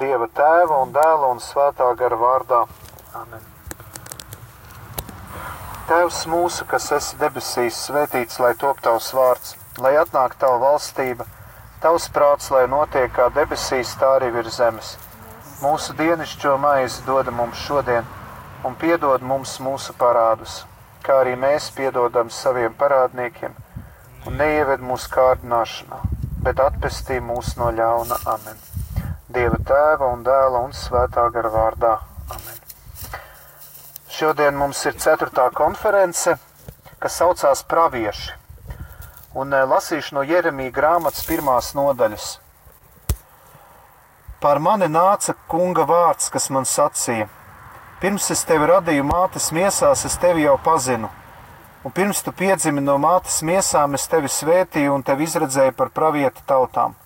Dieva tēva un dēla un svētā gara vārdā. Amen. Tēvs mūsu, kas esi debesīs, svētīts, lai top tavs vārds, lai atnāk tava valstība, tavs prāts, lai notiek kā debesīs, tā arī virs zemes. Mūsu dienascho maizi dod mums šodien, un piedod mums mūsu parādus, kā arī mēs piedodam saviem parādniekiem, un neieved mūsu kārdināšanā, bet atpestī mūs no ļauna amen. Dieva tēva un dēla un svētā gara vārdā. Amen. Šodien mums ir ceturtā konference, kas saucās Pravieši. Un eh, lasīšu no Jeremija grāmatas pirmās nodaļas. Par mani nāca kunga vārds, kas man sacīja: Pirms es tevi radīju mātes miesās, es tevi jau pazinu, un pirms tu piedzimi no mātes miesām, es tevi svētīju un tevi izredzēju par pravietu tautām.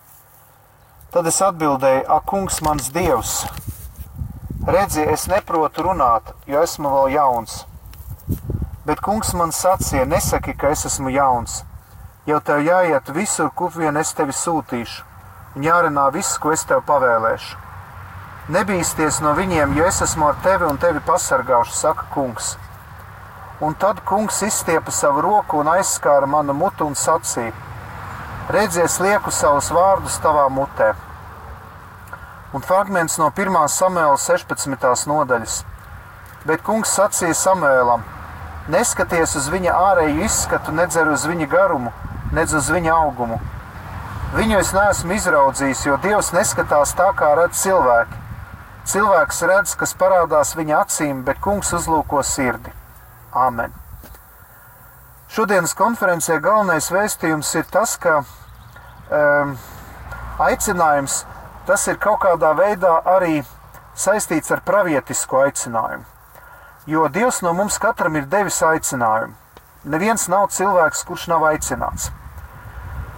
Tad es atbildēju, ak, kungs, mans dievs, redzi, es neprotu runāt, jo esmu vēl jauns. Bet kungs man sacīja, nesaki, ka es esmu jauns. Jau tev jāiet visur, kur vien es tevi sūtīšu, un jārunā viss, ko es tev pavēlēšu. Nebīsties no viņiem, jo es esmu ar tevi un tevi pasargāšu, saka kungs. Un tad kungs izstiepa savu roku un aizskāra manu mutu un sacīja: Redzies, lieku savus vārdus tavā mutē un fragments no 1. samēla 16. nodaļas. Bet kungs sacīja Samēlam: Neskaties uz viņa ārēju izskatu, nedzer uz viņa garumu, nedz uz viņa augumu. Viņu es neesmu izraudzījis, jo Dievs neskatās tā, kā redz cilvēki. Cilvēks redz, kas parādās viņa acīm, bet kungs uzlūko sirdi. Āmen! Šodienas konferencē galvenais vēstījums ir tas, ka um, aicinājums tas ir kaut kādā veidā arī saistīts ar pravietisko aicinājumu. Jo Dievs no mums katram ir devis aicinājumu. Neviens nav cilvēks, kurš nav aicināts.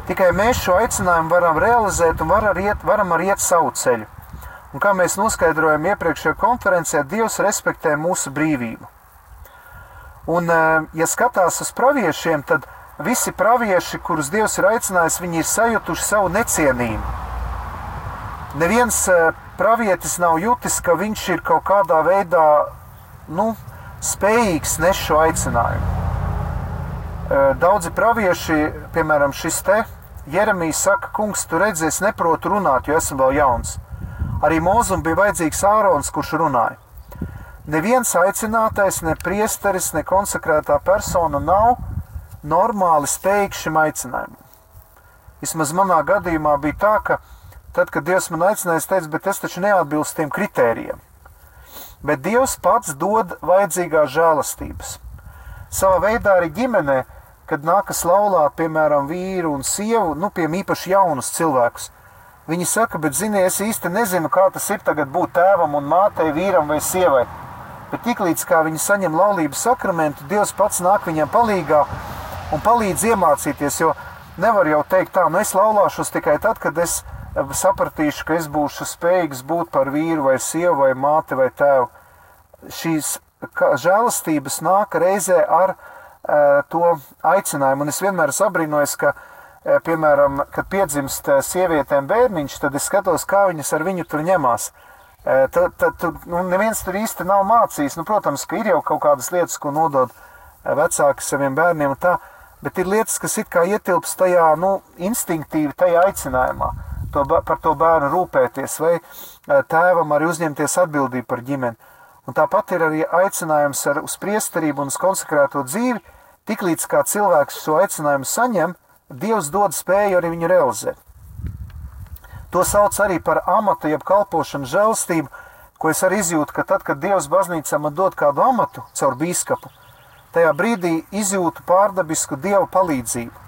Tikai mēs šo aicinājumu varam realizēt un varam iet, varam arī iet savu ceļu. Un kā mēs noskaidrojam iepriekšējā konferencē, Dievs respektē mūsu brīvību. Un, eh, ja skatās uz praviešiem, tad visi pravieši, kurus Dievs ir aicinājis, viņi ir sajutuši savu necienību neviens eh, pravietis nav jutis, ka viņš ir kaut kādā veidā nu, spējīgs nes šo aicinājumu. Eh, daudzi pravieši, piemēram, šis te Jeremijs saka, kungs, tu redzi, es neprotu runāt, jo esmu vēl jauns. Arī mūzum bija vajadzīgs Ārons, kurš runāja. Neviens aicinātais, ne priesteris, ne konsekrētā persona nav normāli spējīgs šim aicinājumam. Vismaz manā gadījumā bija tā, ka Tad, kad Dievs man aicināja, es teicu, bet es taču neatbilstu tiem kritērijiem. Bet Dievs pats dod vajadzīgās žēlastības. Savā veidā arī ģimenē, kad nākas laulāt, piemēram, vīru un sievu, nu, piemēram, īpaši jaunus cilvēkus. Viņi saka, bet, zini, es īsti nezinu, kā tas ir tagad būt tēvam un mātei, vīram vai sievai. Bet tiklīdz kā viņi saņem laulības sakramentu, Dievs pats nāk viņiem palīgā un palīdz iemācīties. Jo nevar jau teikt, tā, nu es laulāšos tikai tad, kad es sapratīšu, ka es būšu spējīgs būt par vīru vai sievu vai māti vai tēvu. Šīs žēlastības nāk reizē ar uh, to aicinājumu. Un es vienmēr sabrīnojos, ka, uh, piemēram, kad piedzimst uh, sievietēm bērniņš, tad es skatos, kā viņas ar viņu tur ņemās. Uh, tad, tad tur nu, neviens tur īsti nav mācījis. Nu, protams, ka ir jau kaut kādas lietas, ko nodod uh, vecāki saviem bērniem, tā, bet ir lietas, kas it kā ietilpst tajā nu, instinktīvi, tajā aicinājumā to, par to bērnu rūpēties, vai e, tēvam arī uzņemties atbildību par ģimeni. Un tāpat ir arī aicinājums ar, uz priesterību un uz konsekrēto dzīvi. Tiklīdz kā cilvēks šo aicinājumu saņem, Dievs dod spēju arī viņu realizēt. To sauc arī par amatu, jeb kalpošanu žēlstību, ko es arī izjūtu, ka tad, kad Dievs baznīcā man dod kādu amatu caur bīskapu, tajā brīdī izjūtu pārdabisku Dieva palīdzību.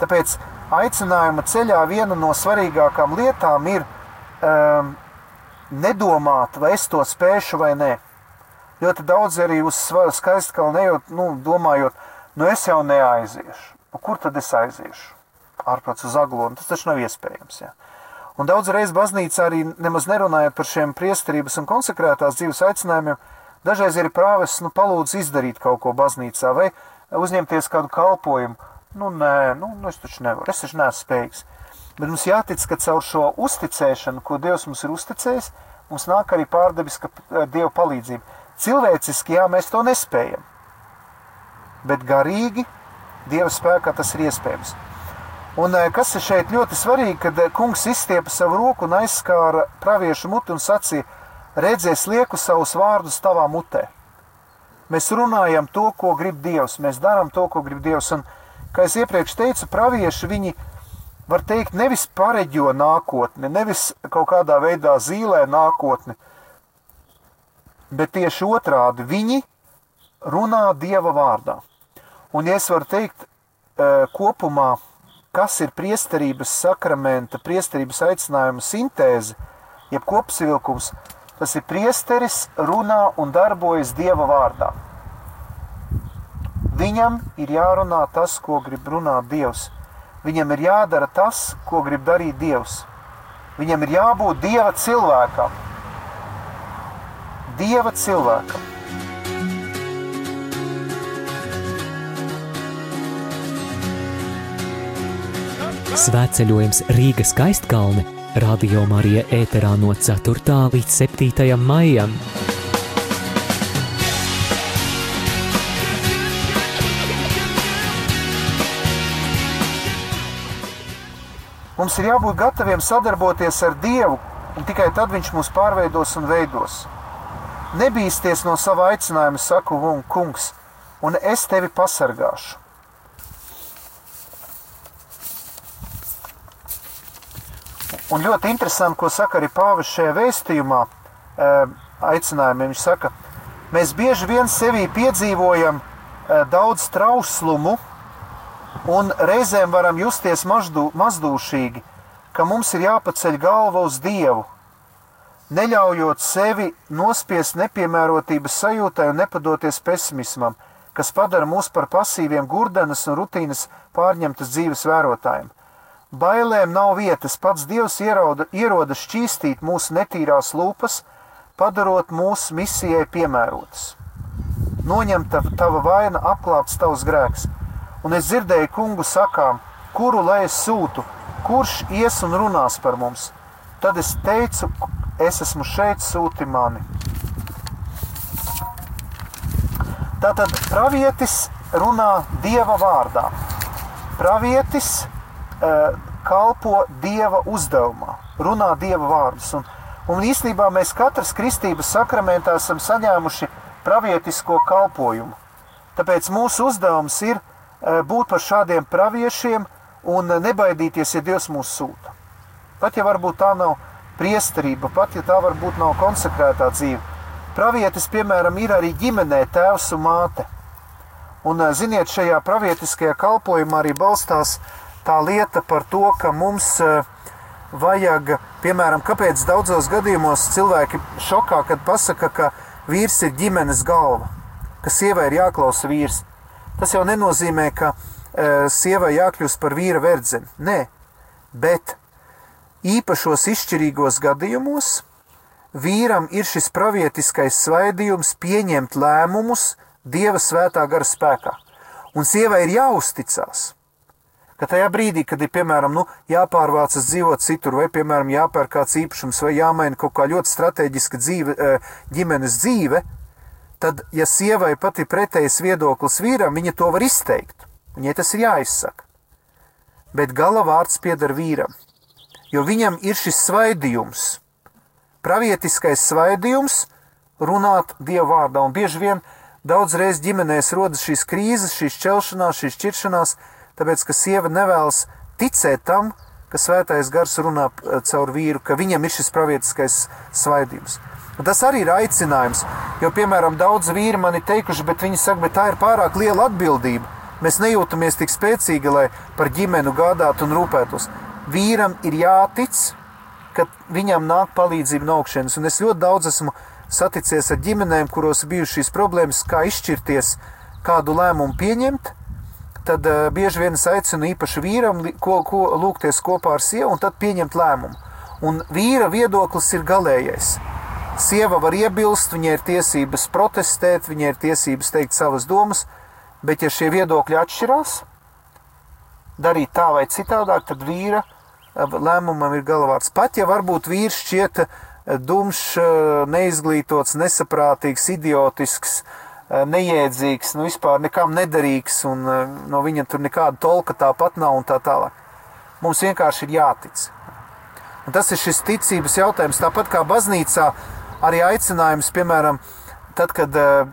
Tāpēc aicinājuma ceļā viena no svarīgākām lietām ir um, nedomāt, vai es to spēšu vai nē. Ļoti daudz arī uz skaistkalnu ejot, nu, domājot, nu es jau neaiziešu. Nu, kur tad es aiziešu? Ārprāts uz aglonu, tas taču nav iespējams. Ja? Un daudz reiz baznīca arī nemaz nerunājot par šiem priesterības un konsekrētās dzīves aicinājumiem, dažreiz ir prāves, nu, palūdz izdarīt kaut ko baznīcā vai uzņemties kādu kalpojumu Nu, nē, nu, nu, es taču nevaru, es taču neesmu spējīgs. Bet mums jātic, ka caur šo uzticēšanu, ko Dievs mums ir uzticējis, mums nāk arī pārdabiska eh, Dieva palīdzība. Cilvēciski, jā, mēs to nespējam. Bet garīgi Dieva spēkā tas ir iespējams. Un eh, kas ir šeit ļoti svarīgi, kad eh, kungs izstiepa savu roku un aizskāra praviešu muti un sacīja: Redzēs, lieku savus vārdus tavā mutē. Mēs runājam to, ko grib Dievs, mēs darām to, ko grib Dievs. Un, kā jau iepriekš teicu, pravieši viņi var teikt, nevis pareģo nākotni, nevis kaut kādā veidā zīmē nākotni, bet tieši otrādi viņi runā Dieva vārdā. Un, ja es varu teikt, e, kopumā, kas ir priesterības sakramenta, priesterības aicinājuma sintēze, jeb kopsavilkums, tas ir priesteris runā un darbojas Dieva vārdā. Viņam ir jārunā tas, ko grib runāt Dievs. Viņam ir jādara tas, ko grib darīt Dievs. Viņam ir jābūt Dieva cilvēkam. Dieva cilvēkam. Svētceļojums Rīgas skaistkalne Radio Marija ēterā no 4. līdz 7. maijam. Mums ir jābūt gataviem sadarboties ar Dievu, un tikai tad Viņš mūs pārveidos un veidos. Nebīsties no sava aicinājuma, saku kungs, un es tevi pasargāšu. Un ļoti interesanti, ko saka arī Pāvils šajā vēstījumā, aicinājumā. Viņš saka, mēs bieži vien sevī piedzīvojam daudz trauslumu, un reizēm varam justies mazdū, mazdūšīgi, ka mums ir jāpaceļ galva uz Dievu, neļaujot sevi nospiest nepiemērotības sajūtai un nepadoties pesimismam, kas padara mūs par pasīviem gurdenes un rutīnas pārņemtas dzīves vērotājiem. Bailēm nav vietas, pats Dievs ierauda, ieroda šķīstīt mūsu netīrās lūpas, padarot mūsu misijai piemērotas. Noņemta tava vaina, apklāts tavs grēks, un es dzirdēju kungu sakām, kuru lai es sūtu, kurš ies un runās par mums. Tad es teicu, es esmu šeit, sūti mani. Tātad pravietis runā Dieva vārdā. Pravietis uh, kalpo Dieva uzdevumā, runā Dieva vārdus. Un, un īstenībā mēs katrs kristības sakramentā esam saņēmuši pravietisko kalpojumu. Tāpēc mūsu uzdevums ir būt par šādiem praviešiem un nebaidīties, ja Dievs mūs sūta. Pat ja varbūt tā nav priesterība, pat ja tā varbūt nav konsekrētā dzīve. Pravietis, piemēram, ir arī ģimenē tēvs un māte. Un, eh, ziniet, šajā pravietiskajā kalpojumā arī balstās tā lieta par to, ka mums eh, vajag, piemēram, kāpēc daudzos gadījumos cilvēki šokā, kad pasaka, ka vīrs ir ģimenes galva, ka sievai ir jāklausa vīrs. Tas jau nenozīmē, ka e, sievai jākļūst par vīra verdzeni. Nē, bet īpašos izšķirīgos gadījumos vīram ir šis pravietiskais svaidījums pieņemt lēmumus Dieva svētā gara spēkā. Un sievai ir jāuzticas, ka tajā brīdī, kad ir piemēram nu, jāpārvācas dzīvot citur, vai piemēram jāpērk kāds īpašums, vai jāmaina kaut kā ļoti strateģiska dzīve, e, ģimenes dzīve, tad, ja sievai pat ir pretējs viedoklis vīram, viņa to var izteikt. Viņai tas ir jāizsaka. Bet gala vārds pieder vīram, jo viņam ir šis svaidījums, pravietiskais svaidījums runāt Dieva vārdā. Un bieži vien daudzreiz ģimenēs rodas šīs krīzes, šīs šķelšanās, šīs šķiršanās, tāpēc, ka sieva nevēlas ticēt tam, ka svētais gars runā eh, caur vīru, ka viņam ir šis pravietiskais svaidījums. Un tas arī ir aicinājums, jo, piemēram, daudz vīri man ir teikuši, bet viņi saka, bet tā ir pārāk liela atbildība. Mēs nejūtamies tik spēcīgi, lai par ģimeni gādātu un rūpētos. Vīram ir jātic, ka viņam nāk palīdzība no augšas. Un es ļoti daudz esmu saticies ar ģimenēm, kuros bijušas šīs problēmas, kā izšķirties, kādu lēmumu pieņemt. Tad uh, bieži vien es aicinu īpaši vīram, ko, ko lūgties kopā ar sievu, un tad pieņemt lēmumu. Un vīra viedoklis ir galīgais. Sieva var iebilst, viņai ir tiesības protestēt, viņai ir tiesības teikt savas domas, bet ja šie viedokļi atšķirās, darīt tā vai citādāk, tad vīra lēmumam ir galvārds. Pat ja varbūt vīrs šķiet dumšs, neizglītots, nesaprātīgs, idiotisks, neiedzīgs, nu vispār nekam nederīgs un no viņa tur nekāda tolka tāpat nav un tā tālāk. Mums vienkārši ir jātic. Un tas ir šis ticības jautājums. Tāpat kā baznīcā, arī aicinājums, piemēram, tad, kad uh,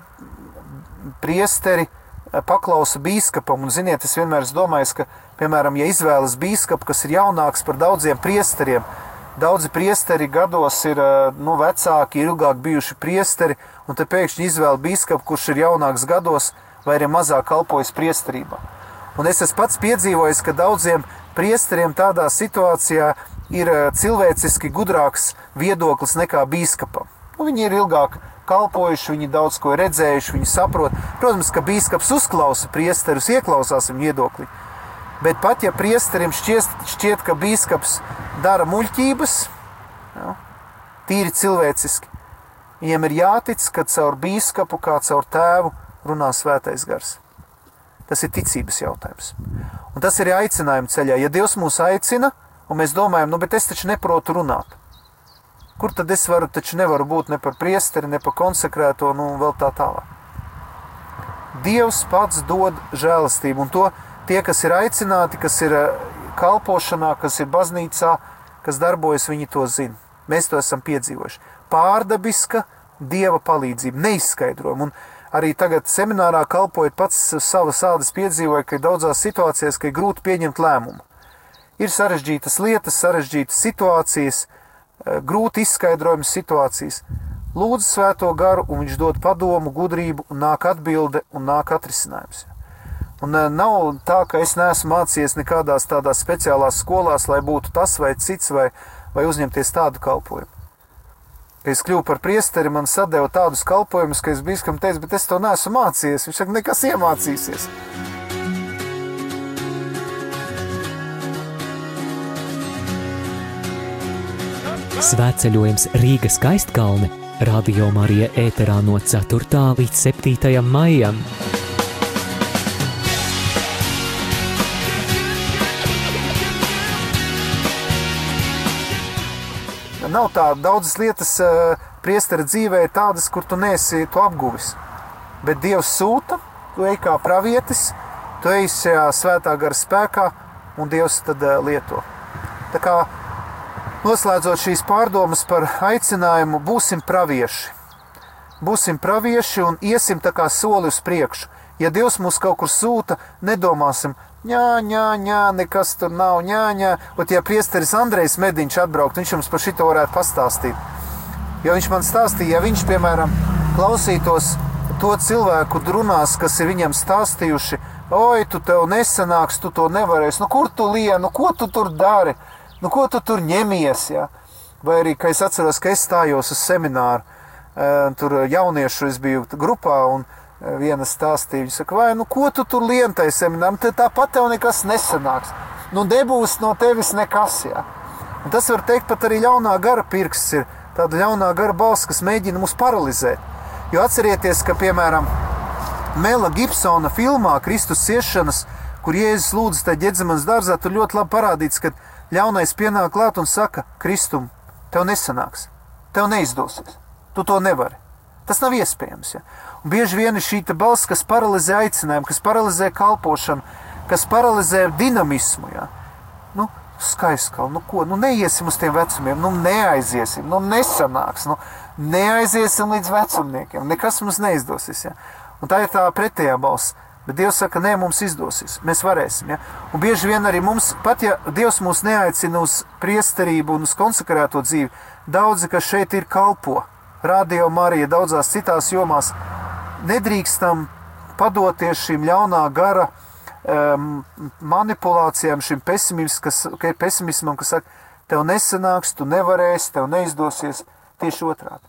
priesteri uh, paklausa bīskapam, un ziniet, es vienmēr esmu domājis, ka, piemēram, ja izvēlas bīskapu, kas ir jaunāks par daudziem priesteriem, Daudzi priesteri gados ir nu, vecāki, ilgāk bijuši priesteri, un te pēkšņi izvēla biskupu, kurš ir jaunāks gados vai arī mazāk kalpojas priesterībā. Un es esmu pats piedzīvojis, ka daudziem priesteriem tādā situācijā ir cilvēciski gudrāks viedoklis nekā biskupam. Nu, viņi ir ilgāk kalpojuši, viņi daudz ko redzējuši, viņi saprot. Protams, ka biskups uzklausa priesterus, ieklausās viņu viedoklī. Bet pat ja priesterim šķiet, šķiet ka biskups dara muļķības, ja, tīri cilvēciski, viņiem ir jātic, ka caur biskupu kā caur tēvu runā svētais gars. Tas ir ticības jautājums. Un tas ir aicinājuma ceļā. Ja Dievs mūs aicina, un mēs domājam, nu, bet es taču neprotu runāt. Kur tad es varu, taču nevaru būt ne par priesteri, ne par konsekrēto, nu, vēl tā tālāk. Dievs pats dod žēlastību, un to tie, kas ir aicināti, kas ir eh, kalpošanā, kas ir baznīcā, kas darbojas, viņi to zina. Mēs to esam piedzīvojuši. Pārdabiska dieva palīdzība, neizskaidrojama. Arī tagad seminārā kalpojot pats savas ādas piedzīvoju, ka daudzās situācijās, ka ir grūti pieņemt lēmumu. Ir sarežģītas lietas, sarežģītas situācijas, grūti izskaidrojamas situācijas. Lūdzu svēto garu, un viņš dod padomu, gudrību, un nāk atbilde, un nāk atrisinājums. Un eh, nav tā, ka es neesmu mācījies nekādās tādās speciālās skolās, lai būtu tas vai cits, vai, vai uzņemties tādu kalpošanu. Kad es kļuvu par priesteri, man sadeva tādus kalpojumus, ka es biju kam teicis, bet es to neesmu mācījies. Viņš saka, nekas iemācīsies. Svētceļojums Rīgas skaistkalne Radio Marija ēterā no 4. līdz 7. maijam. nav tā daudzas lietas uh, priestera dzīvē ir tādas, kur tu nesi to apguvis. Bet Dievs sūta, tu ej kā pravietis, tu ej šajā svētā gara spēkā, un Dievs tad uh, lieto. Tā kā noslēdzot šīs pārdomas par aicinājumu, būsim pravieši. Būsim pravieši un iesim tā kā soli uz priekšu. Ja Dievs mūs kaut kur sūta, nedomāsim, ņā, ņā, ņā, nekas tur nav, ņā, ņā. Bet, ja priesteris Andrejs Mediņš atbraukt, viņš jums par šito varētu pastāstīt. Jo viņš man stāstīja, ja viņš, piemēram, klausītos to cilvēku runās, kas ir viņam stāstījuši, oi, tu tev nesanāks, tu to nevarēsi, nu kur tu lieni, nu ko tu tur dari, nu ko tu tur ņemies, ja? Vai arī, ka es atceros, ka es stājos uz semināru, eh, tur jauniešu es biju grupā, un viena stāstīja. Viņa saka, vai nu ko tu tur lientai seminām, tad tāpat tev nekas nesanāks. Nu, nebūs no tevis nekas. Jā. Un tas var teikt, pat arī ļaunā gara pirksts ir tāda ļaunā gara balss, kas mēģina mūs paralizēt. Jo atcerieties, ka piemēram Mela Gibsona filmā Kristus ciešanas, kur Jēzus lūdz tajā ģedzemanas dārzā, tur ļoti labi parādīts, ka ļaunais pienāk klāt un saka, Kristum, tev nesanāks, tev neizdosies, tu to nevari. Tas nav iespējams. Ja? Un bieži vien ir šī balss, kas paralizē aicinājumu, kas paralizē kalpošanu, kas paralizē dinamismu. Ja? Nu, Skaisti, nu ko, nu neiesim uz tiem vecumiem, nu neaiziesim, nu nesanāks, nu neaiziesim līdz vecumniekiem, nekas mums neizdosies. Ja? Un tā ir tā pretējā balss. Bet Dievs saka, nē, mums izdosies, mēs varēsim. Ja? Un bieži vien arī mums, pat ja Dievs mūs neaicina uz priesterību un uz konsekrēto dzīvi, daudzi, kas šeit ir, kalpo radio Marija, daudzās citās jomās, nedrīkstam padoties šīm ļaunā gara um, manipulācijām, šim kas, pesimismam, kas saka, tev nesanāks, tu nevarēsi, tev neizdosies. Tieši otrādi.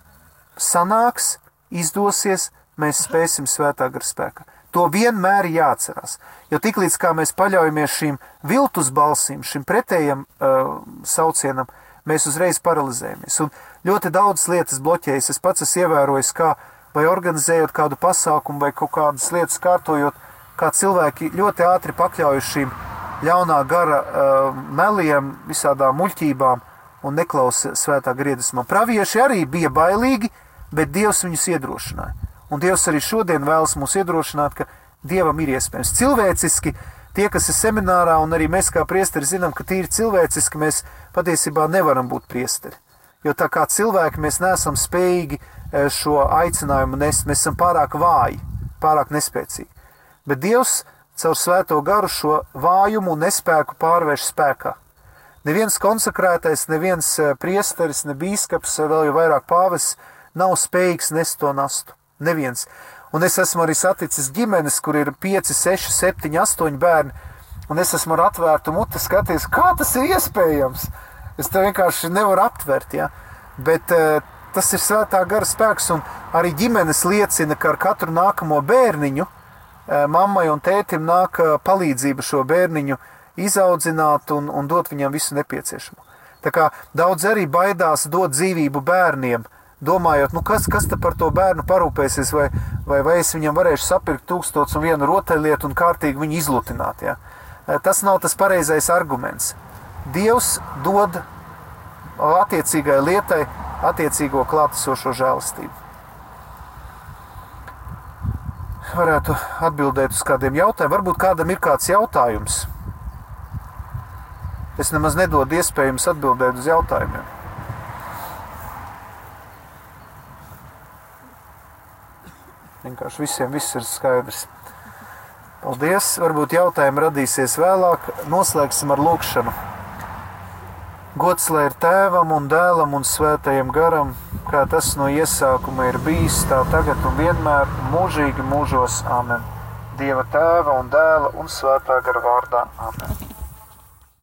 Sanāks, izdosies, mēs spēsim svētā gara spēkā. To vienmēr jāatcerās. Jo tiklīdz mēs paļaujamies šīm viltus balsīm, šim pretējam uh, saucienam, mēs uzreiz paralizējamies. Un ļoti daudz lietas bloķējas. Es pats esmu ievērojis, kā vai organizējot kādu pasākumu vai kaut kādas lietas kārtojot, kā cilvēki ļoti ātri pakļaujas šīm ļaunā gara uh, meliem, visādām muļķībām un neklausa svētā griedesmā. Pravieši arī bija bailīgi, bet Dievs viņus iedrošināja. Un Dievs arī šodien vēlas mūs iedrošināt, ka Dievam ir iespējams. Cilvēciski tie, kas ir seminārā, un arī mēs kā priesteri zinām, ka tīri cilvēciski mēs patiesībā nevaram būt priesteri. Jo tā kā cilvēki mēs neesam spējīgi e, šo aicinājumu nest, mēs esam pārāk vāji, pārāk nespēcīgi. Bet Dievs caur svēto garu šo vājumu un nespēku pārvērš spēkā. Neviens konsekrētais, neviens e, priesteris, ne bīskaps, vēl jau vairāk pāvis nav spējīgs nest to nastu. Neviens. Un es esmu arī saticis ģimenes, kur ir 5, 6, 7, 8 bērni, un es esmu ar atvērtu muti skaties, kā tas ir iespējams. Es to vienkārši nevaru aptvert, ja? bet uh, tas ir svētā gara spēks, un arī ģimenes liecina, ka ar katru nākamo bērniņu uh, mammai un tētim nāk uh, palīdzība šo bērniņu izaudzināt un, un dot viņam visu nepieciešamo. Tā kā daudz arī baidās dot dzīvību bērniem, domājot, nu kas, kas par to bērnu parūpēsies, vai, vai, vai es viņam varēšu sapirkt tūkstots un vienu rotaļlietu un kārtīgi viņu izlutināt. Ja? Eh, tas nav tas pareizais arguments. Dievs dod attiecīgai lietai attiecīgo klātesošo žēlastību. Varētu atbildēt uz kādiem jautājumiem. Varbūt kādam ir kāds jautājums. Es nemaz nedodu iespēju jums atbildēt uz jautājumiem. Vienkārši visiem viss ir skaidrs. Paldies! Varbūt jautājumi radīsies vēlāk. Noslēgsim ar lūkšanu. Gods lai ir tēvam un dēlam un svētajam garam, kā tas no iesākuma ir bijis, tā tagad un vienmēr, mūžīgi mūžos. Amen! Dieva tēva un dēla un svētā gara vārdā. Amen!